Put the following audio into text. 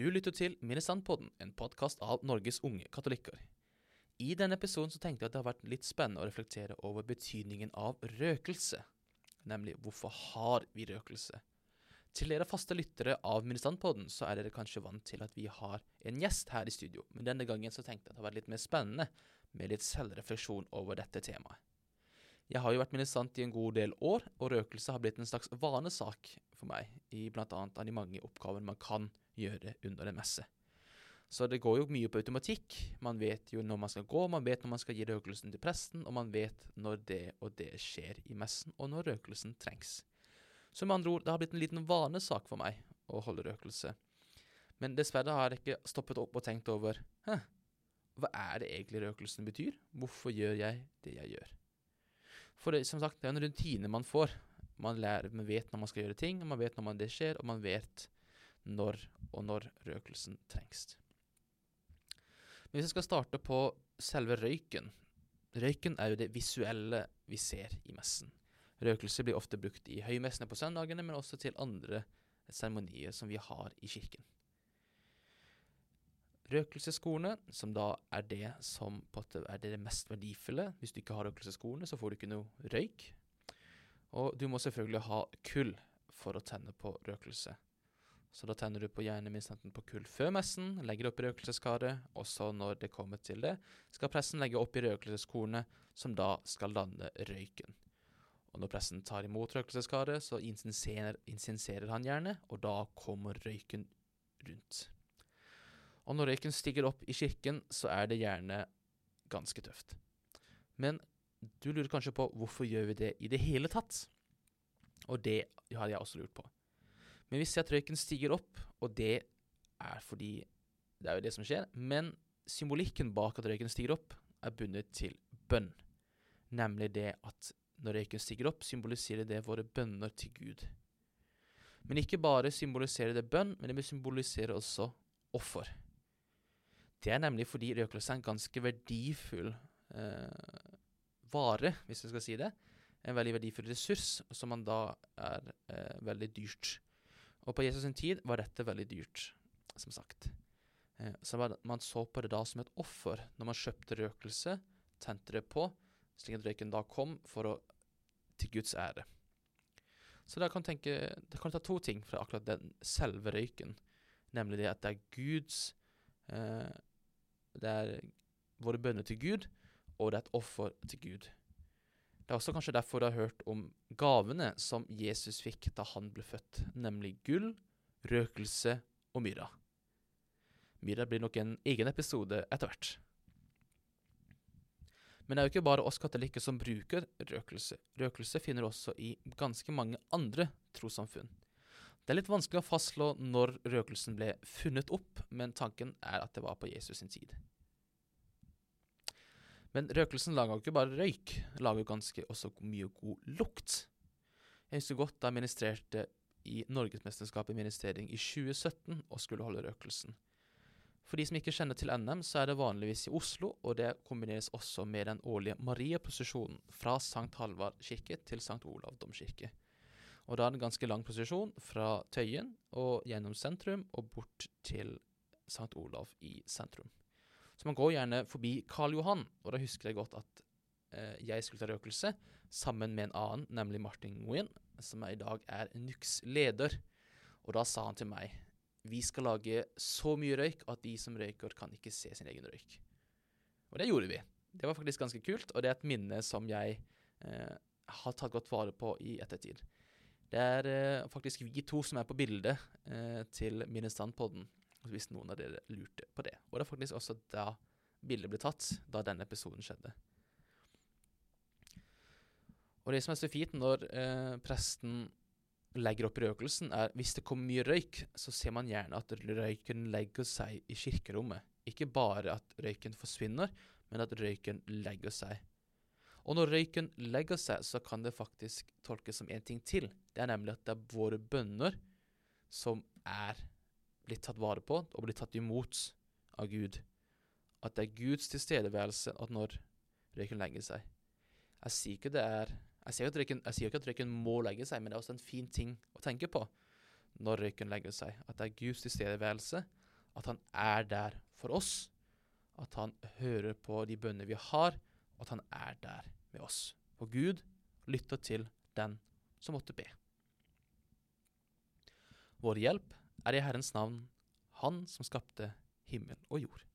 Du lytter til Minnesandpodden, en podkast av Norges unge katolikker. I denne episoden så tenkte jeg at det har vært litt spennende å reflektere over betydningen av røkelse. Nemlig hvorfor har vi røkelse? Til dere faste lyttere av Minnesandpodden så er dere kanskje vant til at vi har en gjest her i studio, men denne gangen så tenkte jeg at det har vært litt mer spennende med litt selvrefleksjon over dette temaet. Jeg har jo vært ministrant i en god del år, og røkelse har blitt en slags vanesak for meg i bl.a. av de mange oppgavene man kan gjøre under en messe. Så det går jo mye på automatikk. Man vet jo når man skal gå, man vet når man skal gi røkelsen til presten, og man vet når det og det skjer i messen, og når røkelsen trengs. Så med andre ord, det har blitt en liten vanesak for meg å holde røkelse. Men dessverre har jeg ikke stoppet opp og tenkt over hva er det egentlig røkelsen betyr? Hvorfor gjør jeg det jeg gjør? For det, som sagt, det er en rutine man får. Man lærer, man vet når man skal gjøre ting, man vet når det skjer, og man vet når og når røkelsen trengs. Men hvis jeg skal starte på selve røyken Røyken er jo det visuelle vi ser i messen. Røkelse blir ofte brukt i høymessene på søndagene, men også til andre seremonier som vi har i kirken. Røkelseskornet, som da er det som er det mest verdifulle Hvis du ikke har røkelseskorene, så får du ikke noe røyk. Og du må selvfølgelig ha kull for å tenne på røkelse. Så da tenner du på gjerne minst enten på kull før messen, legger opp i røkelseskaret, og så når det kommer til det, skal pressen legge opp i røkelseskornet, som da skal lande røyken. Og når pressen tar imot røkelseskaret, så insinserer han gjerne, og da kommer røyken rundt. Og når røyken stiger opp i kirken, så er det gjerne ganske tøft. Men du lurer kanskje på hvorfor gjør vi det i det hele tatt? Og det hadde jeg også lurt på. Men vi ser at røyken stiger opp, og det er fordi det er jo det som skjer. Men symbolikken bak at røyken stiger opp, er bundet til bønn. Nemlig det at når røyken stiger opp, symboliserer det våre bønner til Gud. Men ikke bare symboliserer det bønn, men det symboliserer også offer. Det er nemlig fordi røkelse er en ganske verdifull eh, vare, hvis jeg skal si det. En veldig verdifull ressurs, som man da er eh, veldig dyrt. Og på Jesus sin tid var dette veldig dyrt, som sagt. Eh, så man så på det da som et offer når man kjøpte røkelse, tente det på, slik at røyken da kom for å, til Guds ære. Så da kan tenke, det kan ta to ting fra akkurat den selve røyken, nemlig det at det er Guds eh, Det er våre bønner til Gud, og det er et offer til Gud. Det er også kanskje derfor du har hørt om gavene som Jesus fikk da han ble født, nemlig gull, røkelse og myrra. Myrra blir nok en egen episode etter hvert. Men det er jo ikke bare oss katolikker som bruker røkelse. Røkelse finner du også i ganske mange andre trossamfunn. Det er litt vanskelig å fastslå når røkelsen ble funnet opp, men tanken er at det var på Jesus sin tid. Men røkelsen lager jo ikke bare røyk, lager ganske også mye god lukt. Jeg husker godt da jeg ministrerte i Norgesmesterskapet i ministrering i 2017 og skulle holde røkelsen. For de som ikke kjenner til NM, så er det vanligvis i Oslo, og det kombineres også med den årlige Mariaprosesjonen fra St. Halvard kirke til St. Olav domkirke. Og da er det en ganske lang posisjon fra Tøyen og gjennom sentrum og bort til St. Olav i sentrum. Så man går gjerne forbi Karl Johan, og da husker jeg godt at eh, jeg skulle ta røkelse sammen med en annen, nemlig Martin Nguyen, som i dag er NUKs leder. Og da sa han til meg vi skal lage så mye røyk at de som røyker, kan ikke se sin egen røyk. Og det gjorde vi. Det var faktisk ganske kult, og det er et minne som jeg eh, har tatt godt vare på i ettertid. Det er eh, faktisk vi to som er på bildet eh, til Minnestandpodden hvis noen av dere lurte på det. Og det er faktisk også da bildet ble tatt, da denne episoden skjedde. Og det som er så fint når eh, presten legger opp røkelsen, er hvis det kommer mye røyk, så ser man gjerne at røyken legger seg i kirkerommet. Ikke bare at røyken forsvinner, men at røyken legger seg. Og når røyken legger seg, så kan det faktisk tolkes som én ting til. Det er nemlig at det er våre bønner som er blitt tatt vare på og blitt tatt imot av Gud. At det er Guds tilstedeværelse at når røyken legger seg. Jeg sier ikke det er jeg sier, røyken, jeg sier, ikke at røyken må legge seg, men det er også en fin ting å tenke på når røyken legger seg. At det er Guds tilstedeværelse at han er der for oss, at han hører på de bønnene vi har, og at han er der med oss. For Gud lytter til den som måtte be. Vår hjelp er i Herrens navn, Han som skapte himmel og jord.